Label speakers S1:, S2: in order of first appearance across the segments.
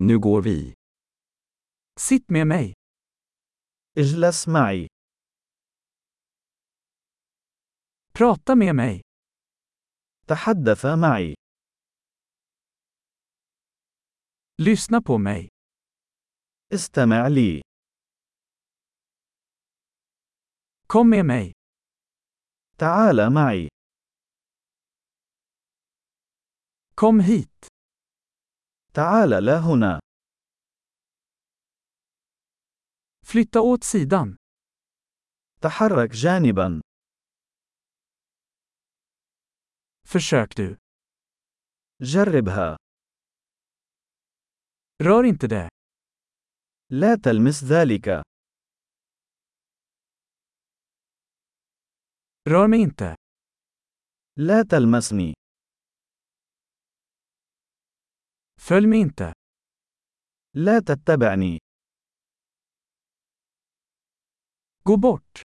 S1: Nu går vi.
S2: Sitt med mig.
S3: اجلس معي.
S2: Prata med mig.
S3: تحدث معي.
S2: Lyssna på mig.
S3: استمع لي.
S2: Kom med mig.
S3: تعال معي.
S2: Kom hit.
S3: تعال لا هنا.
S2: Flytta åt sidan.
S3: تحرك جانبا.
S2: Försök du.
S3: جربها.
S2: Rör inte det.
S3: لا تلمس ذلك.
S2: Rör mig inte.
S3: لا تلمسني.
S2: Följ mig inte.
S3: لا تتبعني.
S2: Gå bort.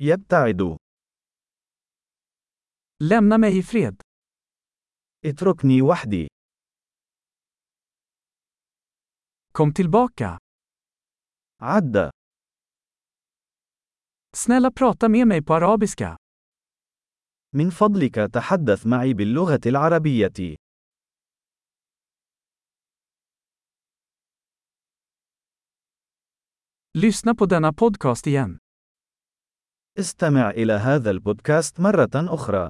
S3: يبتعد.
S2: Lämna mig i fred.
S3: اتركني وحدي.
S2: Kom tillbaka.
S3: عد.
S2: Snälla prata med mig på arabiska.
S3: من فضلك تحدث معي باللغة العربية.
S2: Lyssna på denna podcast.
S3: استمع إلى هذا البودكاست مرة أخرى.